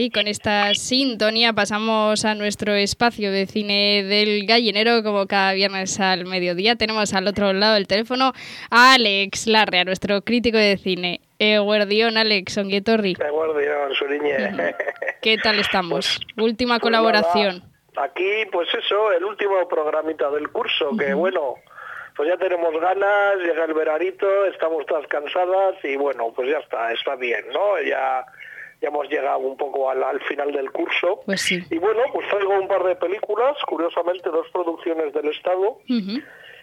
Sí, con esta sintonía pasamos a nuestro espacio de cine del gallinero, como cada viernes al mediodía. Tenemos al otro lado del teléfono a Alex Larrea, nuestro crítico de cine. Eguardión, Alex, Onguietorri. Eguardión, Suriñe. ¿Qué tal estamos? Pues, Última pues colaboración. aquí, pues eso, el último programita del curso, que bueno, pues ya tenemos ganas, llega el veranito, estamos todas cansadas y bueno, pues ya está, está bien, ¿no? Ya ya hemos llegado un poco al, final del curso. Pues y bueno, pues traigo un par de películas, curiosamente dos producciones del Estado.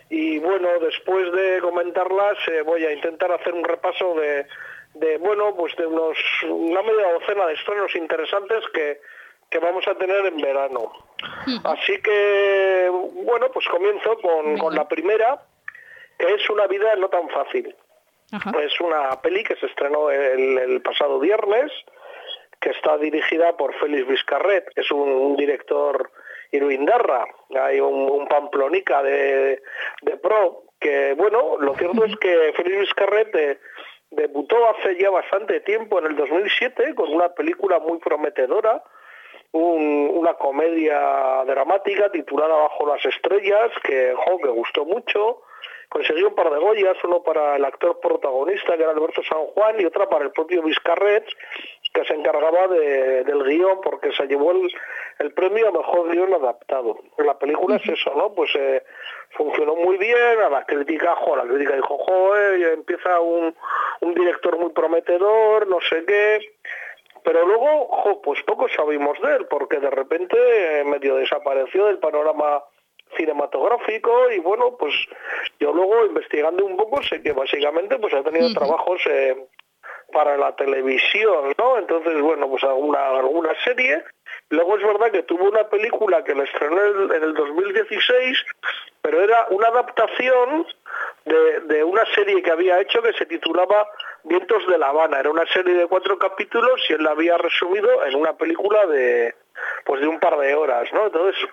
Y bueno, después de comentarlas eh, voy a intentar hacer un repaso de, de, bueno, pues de unos una media docena de estrenos interesantes que, que vamos a tener en verano. Así que, bueno, pues comienzo con, con, la primera, que es Una vida no tan fácil. Es una peli que se estrenó el, el pasado viernes, que está dirigida por Félix Vizcarret, que es un, director iruindarra, hay un, pamplonica de, pro, que bueno, lo cierto es que Félix Vizcarret debutó hace ya bastante tiempo, en el 2007, con una película muy prometedora, una comedia dramática titulada Bajo las Estrellas, que, jo, gustó mucho, consiguió un par de Goyas, uno para el actor protagonista, que era Alberto San Juan, y otra para el propio Vizcarret, que se encargaba del guion porque se llevó el, premio a mejor guion adaptado. La película es eso, ¿no? Pues eh, funcionó muy bien, a la crítica, jo, la crítica dijo, jo, empieza un, un director muy prometedor, no sé qué, pero luego, jo, pues poco sabimos de él, porque de repente eh, medio desapareció del panorama cinematográfico y bueno, pues yo luego investigando un poco sé que básicamente pues ha tenido trabajos eh, para la televisión, ¿no? Entonces, bueno, pues alguna, alguna serie. Luego es verdad que tuvo una película que le estrenó en el 2016, pero era una adaptación de, de, una serie que había hecho que se titulaba Vientos de La Habana. Era una serie de cuatro capítulos y él la había resumido en una película de pues de un par de horas, ¿no? Entonces,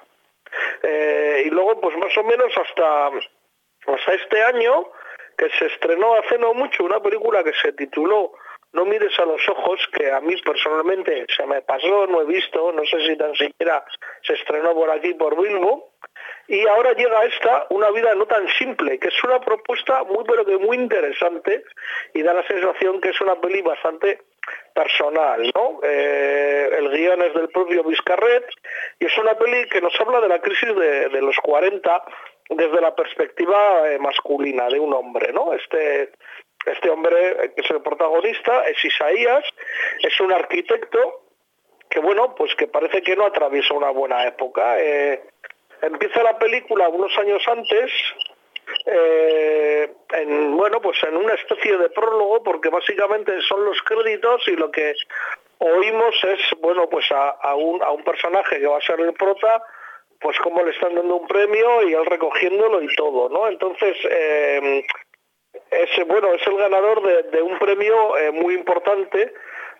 eh, y luego pues más o menos hasta, hasta este año que se estrenó hace no mucho una película que se tituló No mires a los ojos, que a mí personalmente se me pasó, no he visto, no sé si tan siquiera se estrenó por aquí, por Bilbo, y ahora llega esta, Una vida no tan simple, que es una propuesta muy pero que muy interesante y da la sensación que es una peli bastante personal, ¿no? Eh, el guion es del propio Vizcarret y es una peli que nos habla de la crisis de, los 40 desde la perspectiva eh, masculina de un hombre, ¿no? Este, este hombre que es el protagonista es Isaías, es un arquitecto que bueno, pues que parece que no atraviesa una buena época. Eh, empieza la película unos años antes, eh, en, bueno, pues en una especie de prólogo, porque básicamente son los créditos y lo que oímos es, bueno, pues a, un, a un personaje que va a ser el prota, pues como le están dando un premio y él recogiéndolo y todo, ¿no? Entonces, eh, es, bueno, es el ganador de, un premio eh, muy importante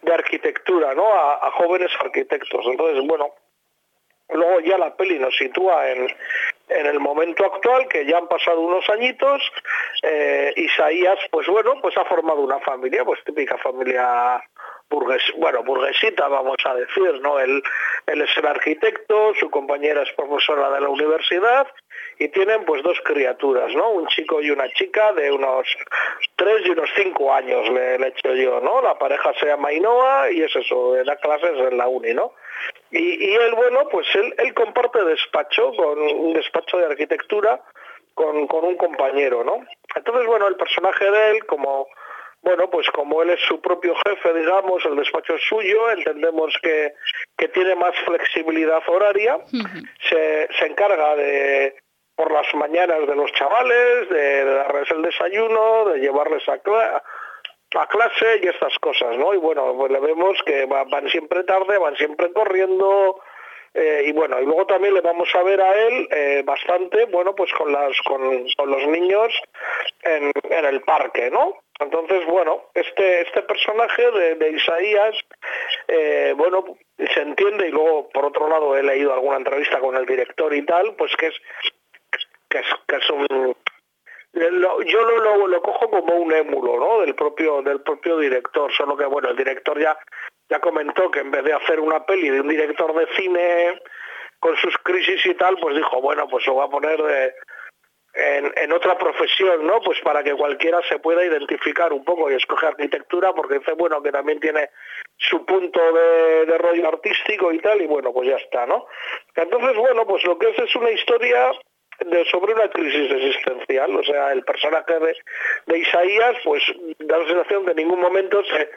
de arquitectura, ¿no? A, jóvenes arquitectos. Entonces, bueno, luego ya la peli nos sitúa en, en el momento actual, que ya han pasado unos añitos, eh, Isaías, pues bueno, pues ha formado una familia, pues típica familia bueno, burguesita, vamos a decir, ¿no? Él, él es el arquitecto, su compañera es profesora de la universidad y tienen pues dos criaturas, ¿no? Un chico y una chica de unos tres y unos cinco años, le, he hecho yo, ¿no? La pareja se llama Inoa y es eso, da clases en la uni, ¿no? Y, y él, bueno, pues él, él comparte despacho con un despacho de arquitectura con, con un compañero, ¿no? Entonces, bueno, el personaje de él, como bueno, pues como él es su propio jefe, digamos, el despacho es suyo, entendemos que, que tiene más flexibilidad horaria, se, se encarga de por las mañanas de los chavales, de, darles el desayuno, de llevarles a, a clase y estas cosas, ¿no? Y bueno, pues le vemos que van siempre tarde, van siempre corriendo, Eh, y bueno, y luego también le vamos a ver a él eh, bastante, bueno, pues con, las, con, los niños en, en, el parque, ¿no? Entonces, bueno, este, este personaje de, Isaías, eh, bueno, se entiende, y luego, por otro lado, he leído alguna entrevista con el director y tal, pues que es, que es, que es un yo lo, lo, cojo como un émulo ¿no? del propio del propio director solo que bueno el director ya ya comentó que en vez de hacer una peli de un director de cine con sus crisis y tal pues dijo bueno pues lo va a poner de, en, otra profesión no pues para que cualquiera se pueda identificar un poco y escoge arquitectura porque dice bueno que también tiene su punto de, de rollo artístico y tal y bueno pues ya está no entonces bueno pues lo que es es una historia sobre una crisis existencial. O sea, el personaje de, Isaías, pues da la sensación que en ningún momento se,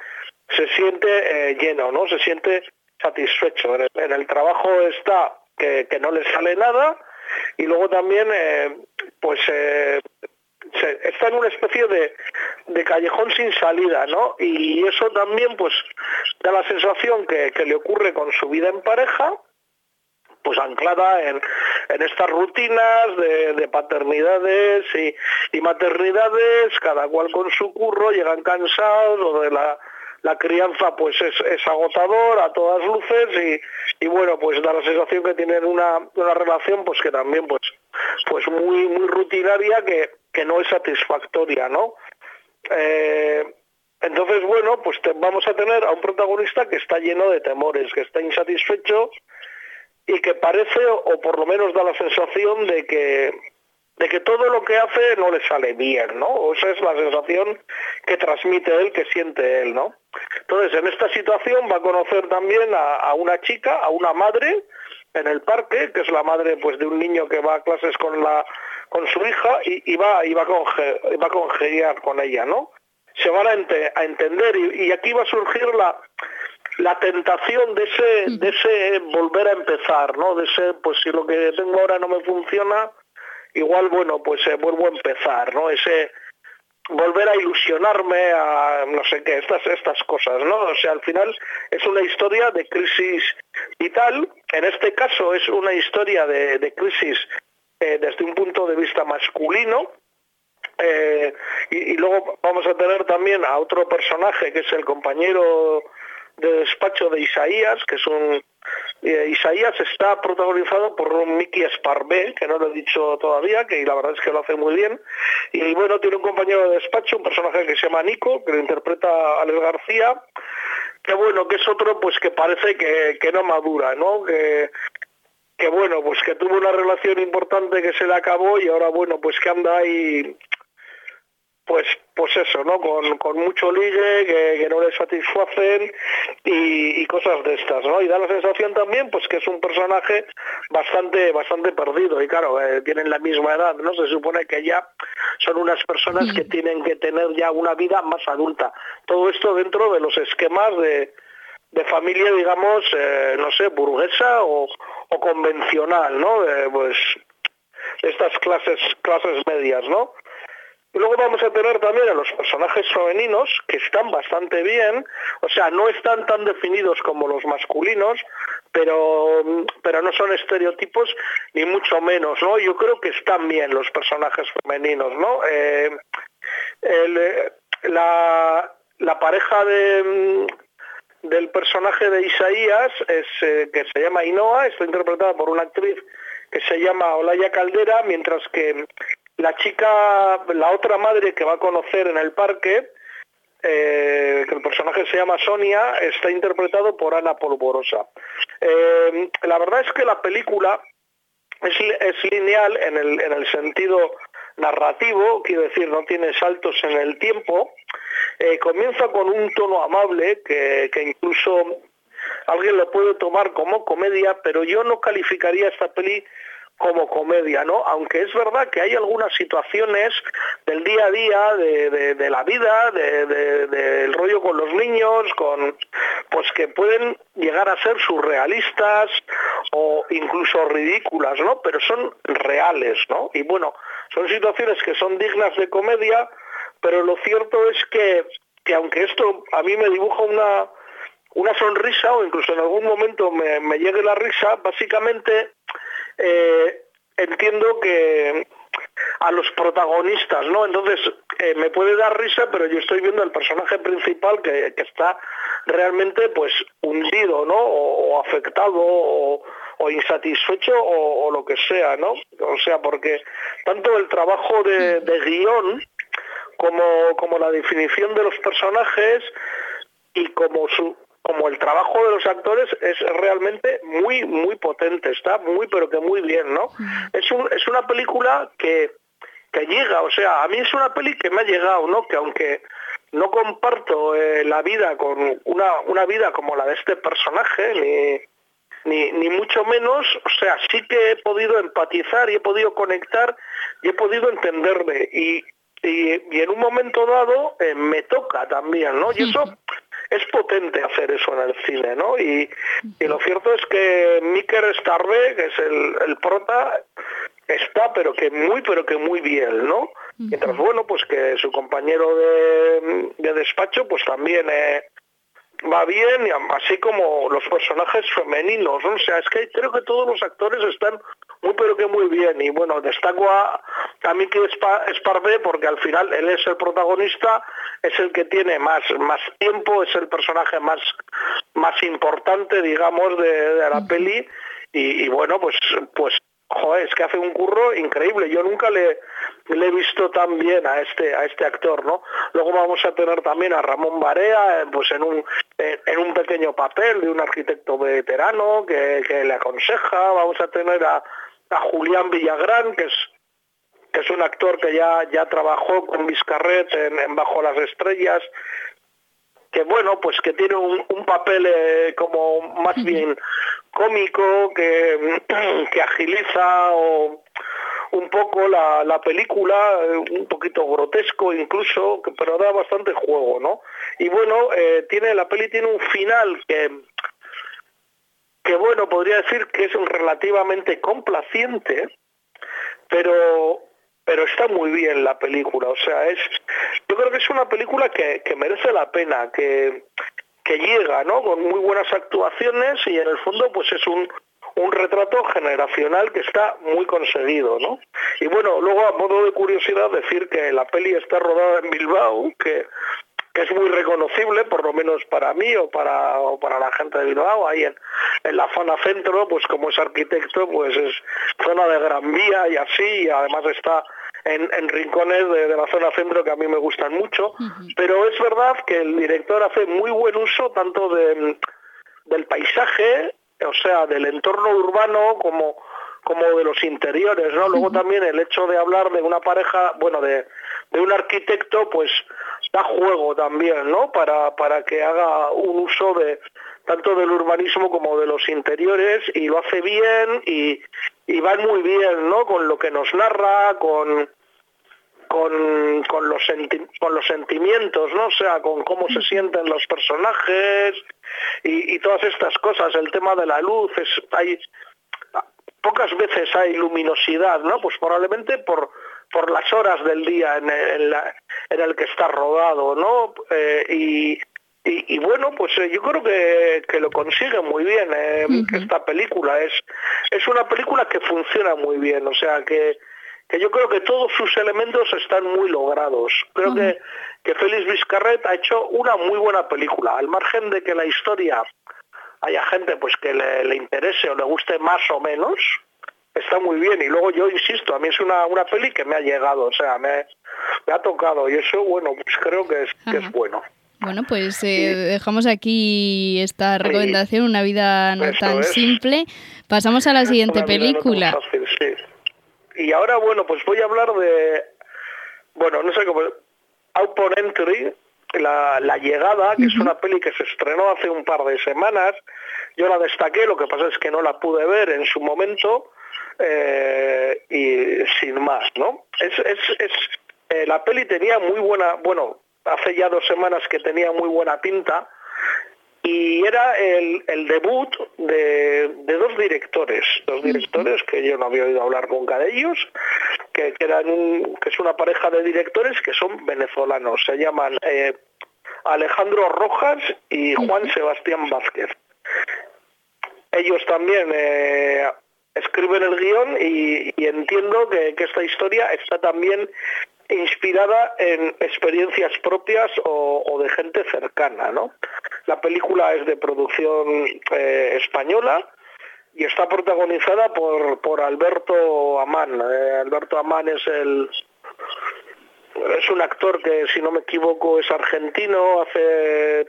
se siente eh, lleno, ¿no? Se siente satisfecho. En el, trabajo está que, no le sale nada y luego también, eh, pues, eh, está en una especie de, callejón sin salida, ¿no? Y eso también, pues, da la sensación que, le ocurre con su vida en pareja pues anclada en, estas rutinas de, paternidades y, maternidades, cada cual con su curro, llegan cansados, de la, crianza pues es, agotador a todas luces y, bueno, pues da la sensación que tienen una, relación pues que también pues, pues muy, rutinaria que, no es satisfactoria, ¿no? Eh, entonces, bueno, pues vamos a tener a un protagonista que está lleno de temores, que está insatisfecho y que parece, o por lo menos da la sensación de que de que todo lo que hace no le sale bien, ¿no? Esa es la sensación que transmite él, que siente él, ¿no? Entonces, en esta situación va a conocer también a, una chica, a una madre en el parque, que es la madre pues de un niño que va a clases con la con su hija y, va y va a, va a congeniar con ella, ¿no? Se van a, a entender y, y, aquí va a surgir la, la tentación de ese, de ese volver a empezar, ¿no? De ese, pues si lo que tengo ahora no me funciona, igual, bueno, pues eh, vuelvo a empezar, ¿no? Ese volver a ilusionarme a no sé qué, estas, estas cosas, ¿no? O sea, al final es una historia de crisis vital, en este caso es una historia de, crisis eh, desde un punto de vista masculino, eh, y, y, luego vamos a tener también a otro personaje que es el compañero de despacho de Isaías, que es un... Eh, Isaías está protagonizado por un Mickey Sparvé, que no lo he dicho todavía, que la verdad es que lo hace muy bien. Y bueno, tiene un compañero de despacho, un personaje que se llama Nico, que lo interpreta Alex García, que bueno, que es otro pues que parece que, que no madura, ¿no? Que, que bueno, pues que tuvo una relación importante que se le acabó y ahora bueno, pues que anda ahí pues pues eso, ¿no? Con, mucho ligue, que, no le satisfacen y, cosas de estas, ¿no? Y da la sensación también, pues que es un personaje bastante bastante perdido y claro, eh, tienen la misma edad, ¿no? Se supone que ya son unas personas que tienen que tener ya una vida más adulta. Todo esto dentro de los esquemas de, de familia, digamos, eh, no sé, burguesa o, o convencional, ¿no? pues estas clases clases medias, ¿no? Y luego vamos a tener también a los personajes femeninos que están bastante bien, o sea, no están tan definidos como los masculinos, pero, pero no son estereotipos ni mucho menos, ¿no? Yo creo que están bien los personajes femeninos, ¿no? Eh, la, la, pareja de, del personaje de Isaías, es, eh, que se llama Inoa, está interpretada por una actriz que se llama Olaya Caldera, mientras que la chica, la otra madre que va a conocer en el parque, eh, que el personaje se llama Sonia, está interpretado por Ana Polvorosa. Eh, la verdad es que la película es, lineal en el, en el sentido narrativo, quiero decir, no tiene saltos en el tiempo. Eh, comienza con un tono amable que, que incluso alguien lo puede tomar como comedia, pero yo no calificaría esta peli como comedia, ¿no? Aunque es verdad que hay algunas situaciones del día a día, de, la vida, del rollo con los niños, con pues que pueden llegar a ser surrealistas o incluso ridículas, ¿no? Pero son reales, ¿no? Y bueno, son situaciones que son dignas de comedia, pero lo cierto es que, que aunque esto a mí me dibuja una una sonrisa o incluso en algún momento me, me llegue la risa, básicamente eh, entiendo que a los protagonistas, ¿no? Entonces, eh, me puede dar risa, pero yo estoy viendo el personaje principal que, está realmente, pues, hundido, ¿no? O, afectado, o, insatisfecho, o, lo que sea, ¿no? O sea, porque tanto el trabajo de, de guion como, como la definición de los personajes y como su, como el trabajo de los actores es realmente muy, muy potente, está muy, pero que muy bien, ¿no? Es, un, es una película que, que llega, o sea, a mí es una peli que me ha llegado, ¿no? Que aunque no comparto eh, la vida con una, una vida como la de este personaje, ni, ni, ni, mucho menos, o sea, sí que he podido empatizar y he podido conectar y he podido entenderle. Y, y, en un momento dado eh, me toca también, ¿no? Y eso es potente hacer eso en el cine, ¿no? Y, lo cierto es que Miker Starbe, que es el, prota, está pero que muy, pero que muy bien, ¿no? Mientras, bueno, pues que su compañero de, despacho, pues también eh, va bien, así como los personajes femeninos, ¿no? O sea, es que creo que todos los actores están muy pero que muy bien. Y bueno, destaco a, a Miki Sparvé porque al final él es el protagonista, es el que tiene más, más tiempo, es el personaje más, más importante, digamos, de, la peli. Y, y, bueno, pues, pues joder, es que hace un curro increíble. Yo nunca le, le, he visto tan bien a este, a este actor, ¿no? Luego vamos a tener también a Ramón Barea, pues en un, en un pequeño papel de un arquitecto veterano que, que le aconseja. Vamos a tener a, a Julián Villagrán, que es que es un actor que ya, ya trabajó con Vizcarret en, Bajo las Estrellas, que bueno, pues que tiene un, papel eh, como más bien cómico, que, que agiliza un poco la, película, eh, un poquito grotesco incluso, pero da bastante juego, ¿no? Y bueno, eh, tiene la peli tiene un final que que bueno, podría decir que es relativamente complaciente, pero pero está muy bien la película, o sea, es yo creo que es una película que, que merece la pena, que, que llega, ¿no? Con muy buenas actuaciones y en el fondo pues es un, un retrato generacional que está muy conseguido, ¿no? Y bueno, luego a modo de curiosidad decir que la peli está rodada en Bilbao, que es muy reconocible, por lo menos para mí o para, para la gente de Bilbao, ahí en, la zona centro, pues como es arquitecto, pues es zona de Gran Vía y así, y además está en, rincones de, la zona centro que a mí me gustan mucho, pero es verdad que el director hace muy buen uso tanto de, del paisaje, o sea, del entorno urbano como como de los interiores, ¿no? Luego también el hecho de hablar de una pareja, bueno, de, de un arquitecto, pues da juego también, ¿no? Para, para que haga un uso de tanto del urbanismo como de los interiores y lo hace bien y, y va muy bien, ¿no? Con lo que nos narra, con, con, con, los con los sentimientos, ¿no? O sea, con cómo se sienten los personajes y, y, todas estas cosas. El tema de la luz, es, hay pocas veces hay luminosidad, ¿no? Pues probablemente por por las horas del día en el, en el que está rodado, ¿no? Eh, y, y, bueno, pues eh, yo creo que, que, lo consigue muy bien eh, esta película. Es, es una película que funciona muy bien, o sea que, que yo creo que todos sus elementos están muy logrados. Creo que, que Félix Vizcarret ha hecho una muy buena película, al margen de que la historia haya gente pues que le, le interese o le guste más o menos, está muy bien. Y luego yo insisto, a mí es una, una peli que me ha llegado, o sea, me, ha tocado y eso, bueno, pues creo que es, que es bueno. Bueno, pues eh, dejamos aquí esta recomendación, una vida no tan simple. Pasamos a la siguiente película. Y ahora, bueno, pues voy a hablar de, bueno, no sé cómo, Output Entry, la, la Llegada, que es una peli que se estrenó hace un par de semanas. Yo la destaqué, lo que pasa es que no la pude ver en su momento eh, y sin más, ¿no? Es, es, es eh, la peli tenía muy buena, bueno, hace ya dos semanas que tenía muy buena pinta y era el, el debut de, de, dos directores, dos directores que yo no había oído hablar nunca de ellos, que, que eran un, que es una pareja de directores que son venezolanos, se llaman eh, Alejandro Rojas y Juan Sebastián Vázquez. Ellos también eh, escriben el guion y, entiendo que, esta historia está también inspirada en experiencias propias o, de gente cercana. ¿no? La película es de producción eh, española y está protagonizada por, por Alberto Amán. Eh, Alberto Amán es el es un actor que, si no me equivoco, es argentino, hace,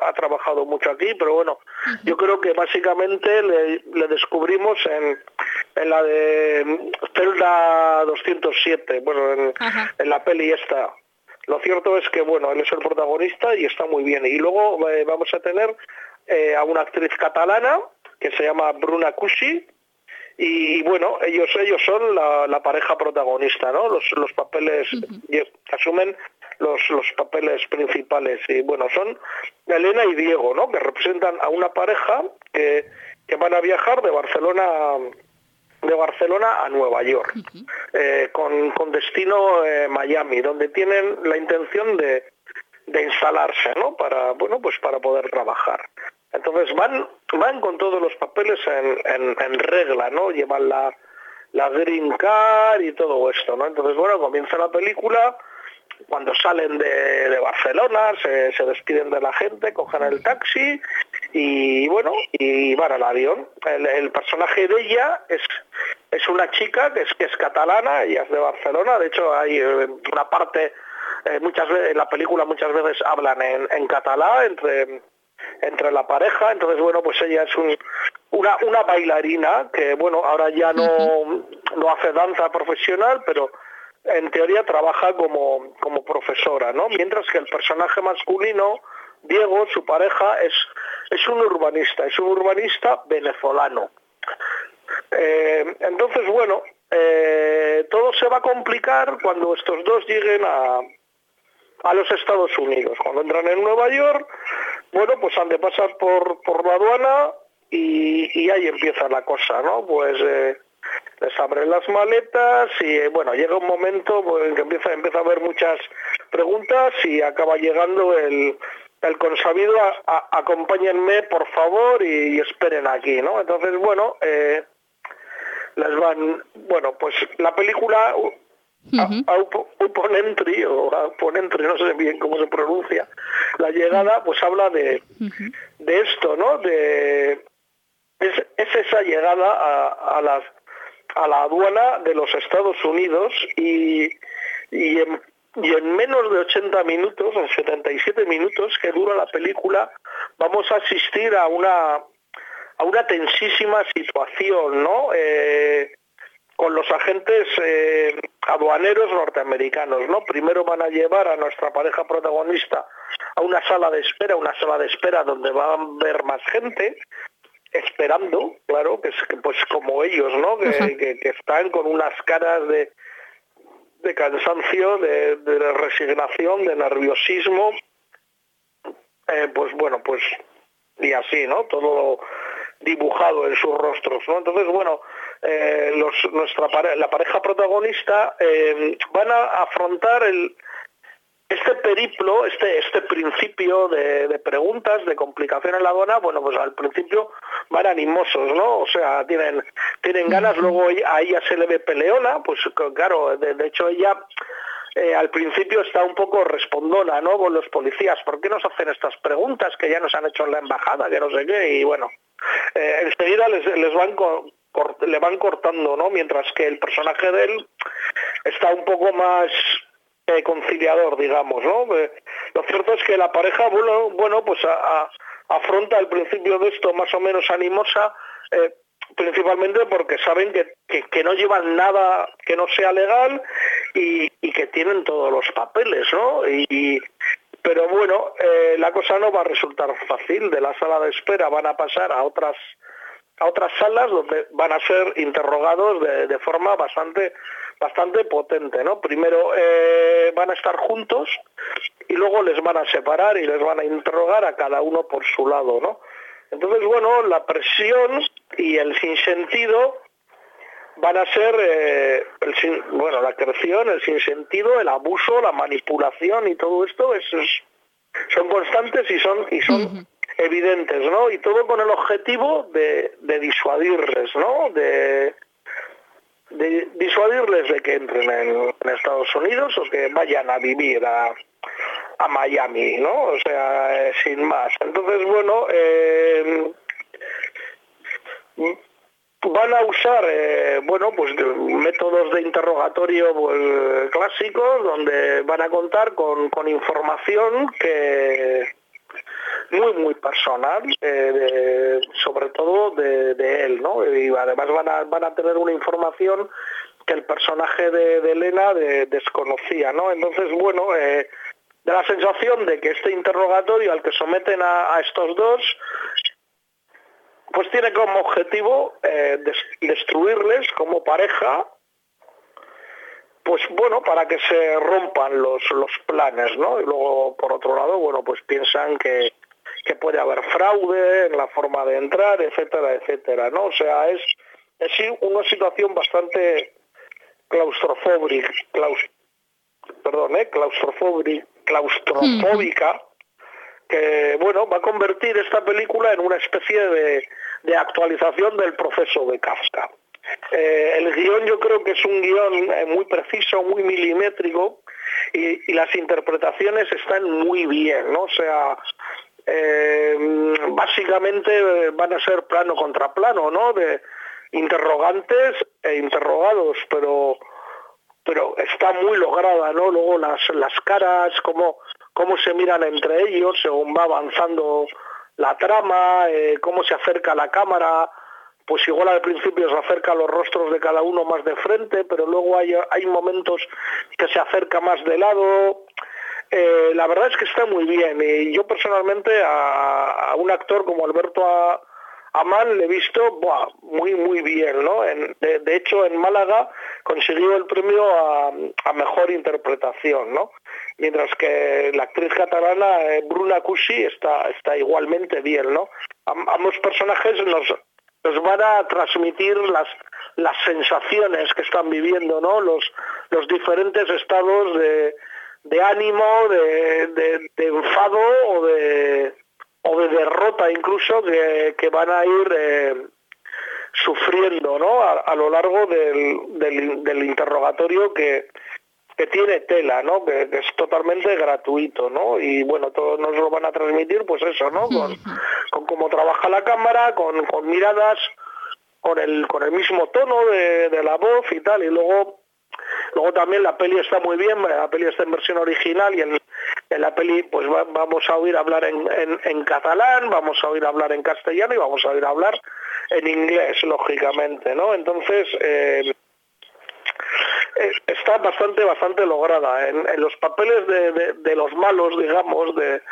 ha trabajado mucho aquí, pero bueno, yo creo que básicamente le, descubrimos en, en, la de Zelda 207, bueno, en, la peli esta. Lo cierto es que, bueno, él es el protagonista y está muy bien. Y luego eh, vamos a tener eh, a una actriz catalana que se llama Bruna Cusi, y bueno, ellos ellos son la, pareja protagonista, ¿no? Los, los papeles asumen los, los papeles principales y bueno, son Elena y Diego, ¿no? Que representan a una pareja que, que van a viajar de Barcelona de Barcelona a Nueva York, eh, con, con, destino eh, Miami, donde tienen la intención de, de instalarse, ¿no? Para bueno, pues para poder trabajar. Entonces van, van con todos los papeles en, en, regla, ¿no? Llevan la, la green y todo esto, ¿no? Entonces, bueno, comienza la película, cuando salen de, de Barcelona, se, se, despiden de la gente, cogen el taxi y, bueno, y van al avión. El, personaje de ella es, es una chica que es, que es catalana, ella es de Barcelona, de hecho hay eh, una parte, eh, muchas veces, en la película muchas veces hablan en, en catalán entre entre la pareja. Entonces, bueno, pues ella es una, una bailarina que, bueno, ahora ya no, no hace danza profesional, pero en teoría trabaja como, como profesora, ¿no? Mientras que el personaje masculino, Diego, su pareja, es, es un urbanista, es un urbanista venezolano. Eh, entonces, bueno, eh, todo se va a complicar cuando estos dos lleguen a, a los Estados Unidos. Cuando entran en Nueva York, bueno, pues han de pasar por, por la aduana y, ahí empieza la cosa, ¿no? Pues eh, les abren las maletas y eh, bueno, llega un momento pues, en que empieza, empieza a haber muchas preguntas y acaba llegando el, el consabido a, acompáñenme por favor y, esperen aquí, ¿no? Entonces, bueno, eh, les van, bueno, pues la película Auponentri o Auponentri, no sé bien cómo se pronuncia, la llegada pues habla de, de esto, ¿no? De, es, es esa llegada a, a, las, a la aduana de los Estados Unidos y, y, en, y en menos de 80 minutos, en 77 minutos que dura la película, vamos a asistir a una a una tensísima situación, ¿no? Eh, con los agentes eh, aduaneros norteamericanos, ¿no? Primero van a llevar a nuestra pareja protagonista a una sala de espera, una sala de espera donde van a ver más gente, esperando, claro, que es pues como ellos, ¿no? Que, están con unas caras de, de cansancio, de, resignación, de nerviosismo, eh, pues bueno, pues y así, ¿no? Todo dibujado en sus rostros, ¿no? Entonces, bueno, eh, los, nuestra la pareja protagonista eh, van a afrontar el, este periplo, este, este principio de, preguntas, de complicación en la aduana, bueno, pues al principio van animosos, ¿no? O sea, tienen, tienen ganas, luego a ella se le ve peleona, pues claro, de, hecho ella eh, al principio está un poco respondona, ¿no? Con los policías, ¿por qué nos hacen estas preguntas que ya nos han hecho en la embajada, que no sé qué? Y bueno, eh, enseguida les, les van le van cortando, ¿no? Mientras que el personaje de él está un poco más eh, conciliador, digamos, ¿no? Eh, lo cierto es que la pareja, bueno, bueno pues afronta el principio de esto más o menos animosa, eh, principalmente porque saben que, que, no llevan nada que no sea legal y, que tienen todos los papeles, ¿no? Y, pero bueno, la cosa no va a resultar fácil. De la sala de espera van a pasar a otras a otras salas donde van a ser interrogados de, forma bastante bastante potente, ¿no? Primero eh, van a estar juntos y luego les van a separar y les van a interrogar a cada uno por su lado, ¿no? Entonces, bueno, la presión y el sinsentido van a ser, eh, el bueno, la creación, el sinsentido, el abuso, la manipulación y todo esto es, son constantes y son y son evidentes, ¿no? Y todo con el objetivo de, disuadirles, ¿no? De, disuadirles de que entren en, Estados Unidos o que vayan a vivir a, a Miami, ¿no? O sea, eh, sin más. Entonces, bueno, eh, van a usar, eh, bueno, pues métodos de interrogatorio pues, clásicos donde van a contar con, con información que muy, muy personal, eh, sobre todo de, él, ¿no? Y además van a, van a tener una información que el personaje de, Elena desconocía, ¿no? Entonces, bueno, eh, la sensación de que este interrogatorio al que someten a, estos dos, pues tiene como objetivo eh, destruirles como pareja pues bueno, para que se rompan los, los planes, ¿no? Y luego, por otro lado, bueno, pues piensan que, que puede haber fraude en la forma de entrar, etcétera, etcétera, ¿no? O sea, es, es una situación bastante claustrofóbica, perdón, ¿eh? claustrofóbica, claustrofóbica que, bueno, va a convertir esta película en una especie de, de actualización del proceso de Kafka. Eh, el guion yo creo que es un guion eh, muy preciso, muy milimétrico y, las interpretaciones están muy bien, ¿no? O sea, eh, básicamente van a ser plano contra plano, ¿no? De interrogantes e interrogados, pero pero está muy lograda, ¿no? Luego las, las caras, cómo, cómo se miran entre ellos según va avanzando la trama, cómo se acerca la cámara, pues igual al principio se acerca los rostros de cada uno más de frente, pero luego hay, hay momentos que se acerca más de lado. Eh, la verdad es que está muy bien y yo personalmente a, un actor como Alberto Amán le he visto muy muy bien, ¿no? de, hecho en Málaga consiguió el premio a, mejor interpretación, ¿no? Mientras que la actriz catalana eh, Bruna Cusi está, está igualmente bien, ¿no? ambos personajes nos, nos van a transmitir las, las sensaciones que están viviendo, ¿no? Los, los diferentes estados de, de ánimo, de, de, enfado o de, o de derrota incluso que, que van a ir eh, sufriendo ¿no? a, lo largo del, del, del interrogatorio que, que tiene tela, ¿no? Que, es totalmente gratuito, ¿no? Y bueno, todos nos lo van a transmitir, pues eso, ¿no? Con, con cómo trabaja la cámara, con, con miradas, con el, con el mismo tono de, de, la voz y tal. Y luego, luego también la peli está muy bien, la peli está en versión original y en, la peli pues vamos a oír hablar en, catalán, vamos a oír hablar en castellano y vamos a oír hablar en inglés, lógicamente, ¿no? Entonces, eh, está bastante, bastante lograda. En, los papeles de, los malos, digamos, de,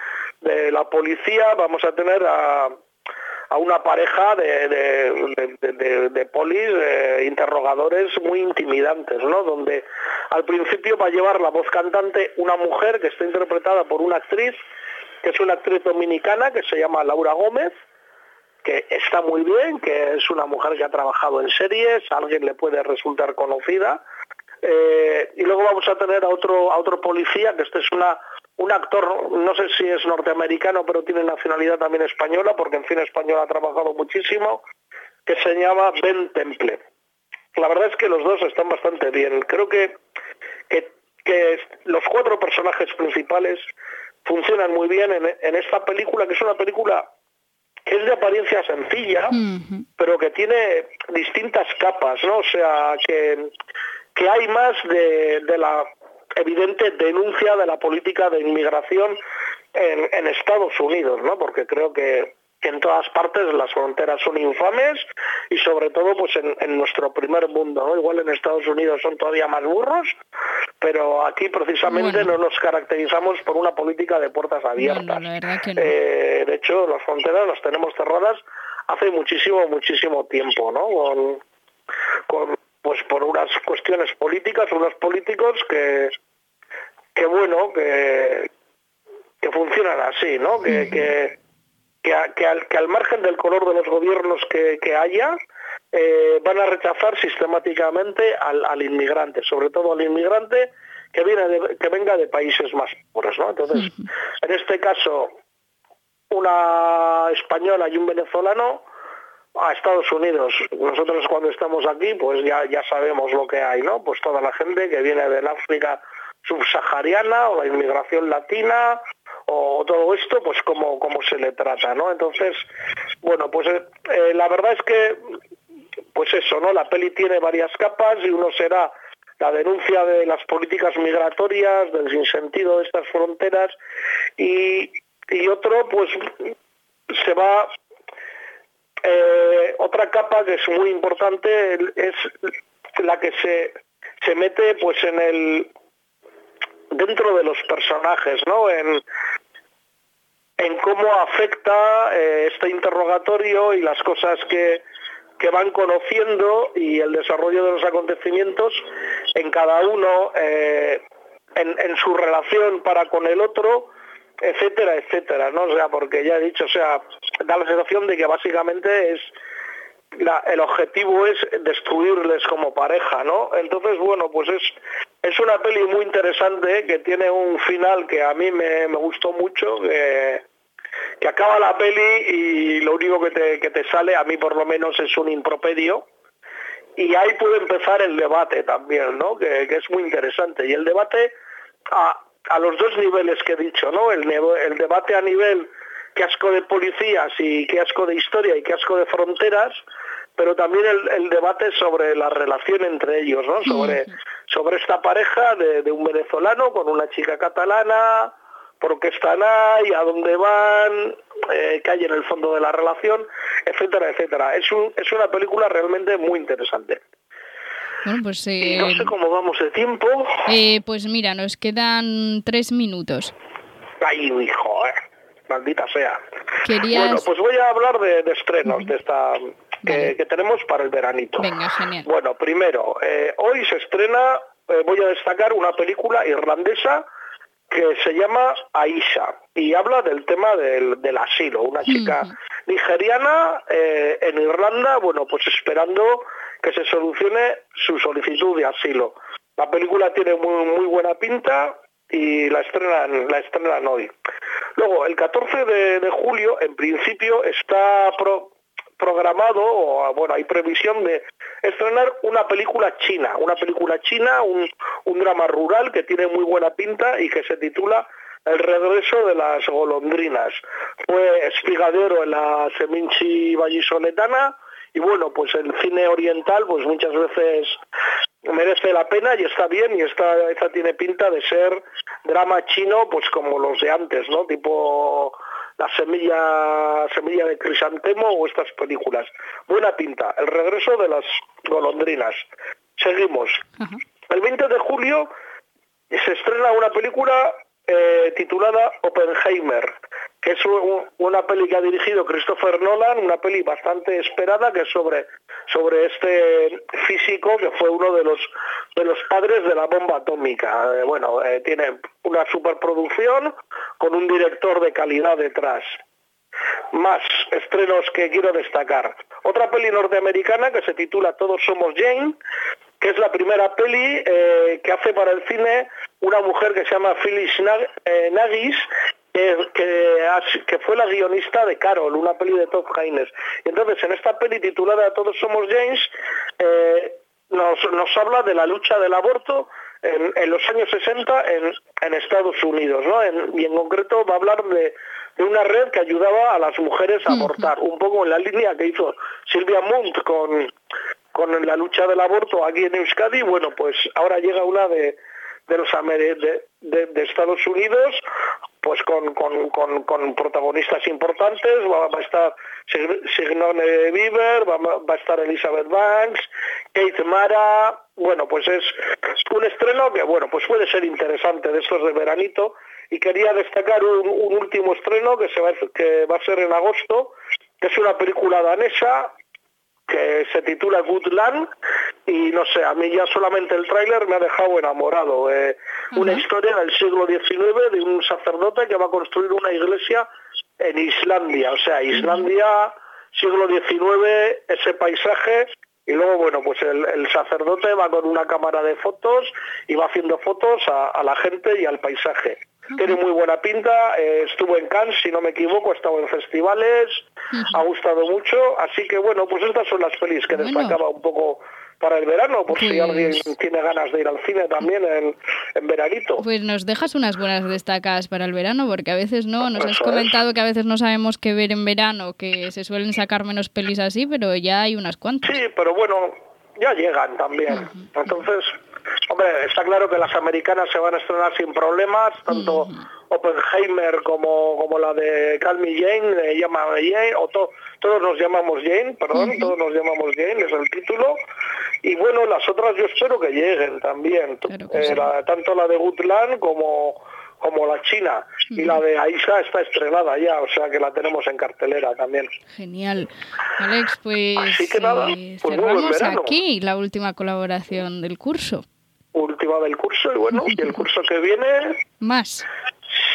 la policía, vamos a tener a, una pareja de, de, polis, interrogadores muy intimidantes, ¿no? Donde al principio va a llevar la voz cantante una mujer que está interpretada por una actriz, que es una actriz dominicana que se llama Laura Gómez, que está muy bien, que es una mujer que ha trabajado en series, a alguien le puede resultar conocida, eh, y luego vamos a tener a otro, a otro policía, que este es una, un actor, no sé si es norteamericano, pero tiene nacionalidad también española, porque en cine español ha trabajado muchísimo, que se llama Ben Temple. La verdad es que los dos están bastante bien. Creo que, que, los cuatro personajes principales funcionan muy bien en, en, esta película, que es una película que es de apariencia sencilla, pero que tiene distintas capas, ¿no? O sea, que, que hay más de, la evidente denuncia de la política de inmigración en, Estados Unidos, ¿no? Porque creo que, en todas partes las fronteras son infames y sobre todo pues en, nuestro primer mundo, ¿no? Igual en Estados Unidos son todavía más burros, pero aquí precisamente no nos caracterizamos por una política de puertas abiertas. Eh, de hecho, las fronteras las tenemos cerradas hace muchísimo, muchísimo tiempo, ¿no? con pues por unas cuestiones políticas, unos políticos que, que bueno, que, que funcionan así, ¿no? Que, que, que, al, que al margen del color de los gobiernos que, que haya, eh, van a rechazar sistemáticamente al, al inmigrante, sobre todo al inmigrante que, viene que venga de países más pobres, ¿no? Entonces, en este caso, una española y un venezolano a Estados Unidos. Nosotros cuando estamos aquí, pues ya, ya sabemos lo que hay, ¿no? Pues toda la gente que viene del África subsahariana o la inmigración latina o todo esto, pues como, como se le trata, ¿no? Entonces, bueno, pues eh, eh, la verdad es que, pues eso, ¿no? La peli tiene varias capas y uno será la denuncia de las políticas migratorias, del sinsentido de estas fronteras y, y otro, pues se va eh, otra capa que es muy importante es la que se, se mete pues en el dentro de los personajes, ¿no? En, en cómo afecta eh, este interrogatorio y las cosas que, que van conociendo y el desarrollo de los acontecimientos en cada uno, eh, en, en, su relación para con el otro, etcétera, etcétera, ¿no? O sea, porque ya he dicho, o sea, da la sensación de que básicamente es el objetivo es destruirles como pareja, ¿no? Entonces, bueno, pues es, es una peli muy interesante que tiene un final que a mí me, gustó mucho, que, que, acaba la peli y lo único que te, que te sale, a mí por lo menos, es un impropedio. Y ahí puede empezar el debate también, ¿no? Que, que es muy interesante. Y el debate a, a los dos niveles que he dicho, ¿no? El, el debate a nivel qué asco de policías y qué asco de historia y qué asco de fronteras, pero también el, debate sobre la relación entre ellos, ¿no? Sobre, sobre esta pareja de, un venezolano con una chica catalana, por qué están ahí, a dónde van, eh, qué hay en el fondo de la relación, etcétera, etcétera. Es, un, es una película realmente muy interesante. Bueno, pues, y no sé cómo vamos de tiempo. Eh, pues mira, nos quedan tres minutos. Ay, hijo, eh maldita sea. Bueno, pues voy a hablar de, estrenos de esta que, tenemos para el veranito. Venga, genial. Bueno, primero, eh, hoy se estrena, eh, voy a destacar una película irlandesa que se llama Aisha y habla del tema del, asilo. Una chica nigeriana eh, en Irlanda, bueno, pues esperando que se solucione su solicitud de asilo. La película tiene muy, buena pinta, y la estrenan, la estrenan hoy. Luego, el 14 de, julio, en principio, está programado, o bueno, hay previsión de estrenar una película china, una película china, un, un drama rural que tiene muy buena pinta y que se titula el regreso de las golondrinas. Fue espigadero en la Seminci Vallisoletana y bueno, pues el cine oriental pues muchas veces merece la pena y está bien y esta, esta tiene pinta de ser drama chino pues como los de antes, ¿no? Tipo la semilla semilla de crisantemo o estas películas. Buena pinta. El regreso de las golondrinas. Seguimos. El 20 de julio se estrena una película eh, titulada Oppenheimer, que es una peli que ha dirigido Christopher Nolan, una peli bastante esperada que es sobre, sobre este físico que fue uno de los, de los padres de la bomba atómica. Eh, bueno, eh, tiene una superproducción con un director de calidad detrás. Más estrenos que quiero destacar. Otra peli norteamericana que se titula Todos somos Jane, que es la primera peli que hace para el cine una mujer que se llama Phyllis eh, Nagis, que, fue la guionista de Carol, una peli de Todd Haynes. Y entonces, en esta peli titulada Todos somos James, eh, nos, habla de la lucha del aborto en, los años 60 en, Estados Unidos, ¿no? y en concreto va a hablar de, una red que ayudaba a las mujeres a abortar, un poco en la línea que hizo Silvia Munt con, con la lucha del aborto aquí en Euskadi. Bueno, pues ahora llega una de de los de, Estados Unidos pues con, con, protagonistas importantes. Va, a estar Signone Bieber va, a estar Elizabeth Banks Kate Mara. Bueno pues es un estreno que bueno pues puede ser interesante de estos de veranito. Y quería destacar un, último estreno que se va que va a ser en agosto que es una película danesa que se titula Good Land y no sé, a mí ya solamente el tráiler me ha dejado enamorado. Eh, una historia del siglo XIX de un sacerdote que va a construir una iglesia en Islandia, o sea, Islandia, siglo XIX, ese paisaje Y luego, bueno, pues el, sacerdote va con una cámara de fotos y va haciendo fotos a, la gente y al paisaje. Tiene muy buena pinta, eh, estuvo en Cannes, si no me equivoco, ha estado en festivales, ha gustado mucho, así que bueno, pues estas son las pelis que destacaba un poco para el verano, por si pues alguien tiene ganas de ir al cine también en, en, veranito. Pues nos dejas unas buenas destacadas para el verano, porque a veces no, nos has comentado que a veces no sabemos qué ver en verano, que se suelen sacar menos pelis así, pero ya hay unas cuantas. Sí, pero bueno, ya llegan también. Entonces, hombre, está claro que las americanas se van a estrenar sin problemas, tanto Oppenheimer como, como la de Calmy Jane, le llama Jane, o todos nos llamamos Jane, perdón, todos nos llamamos Jane, es el título. Y bueno, las otras yo espero que lleguen también, eh, tanto la de Goodland como como la China y la de Aisha está estrenada ya, o sea que la tenemos en cartelera también. Genial. Alex, pues, Así que nada, eh, pues cerramos aquí la última colaboración del curso. Última del curso y bueno, y el curso que viene... Más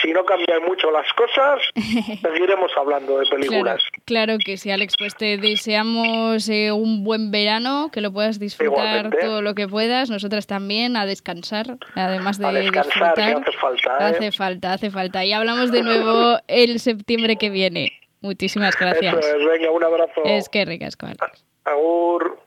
si no cambian mucho las cosas, seguiremos hablando de películas. Claro, que sí, Alex, pues te deseamos eh, un buen verano, que lo puedas disfrutar todo lo que puedas, nosotras también, a descansar, además de descansar, disfrutar. hace falta. ¿eh? Hace falta, hace falta. Y hablamos de nuevo el septiembre que viene. Muchísimas gracias. venga, un abrazo. Es que ricas, Agur.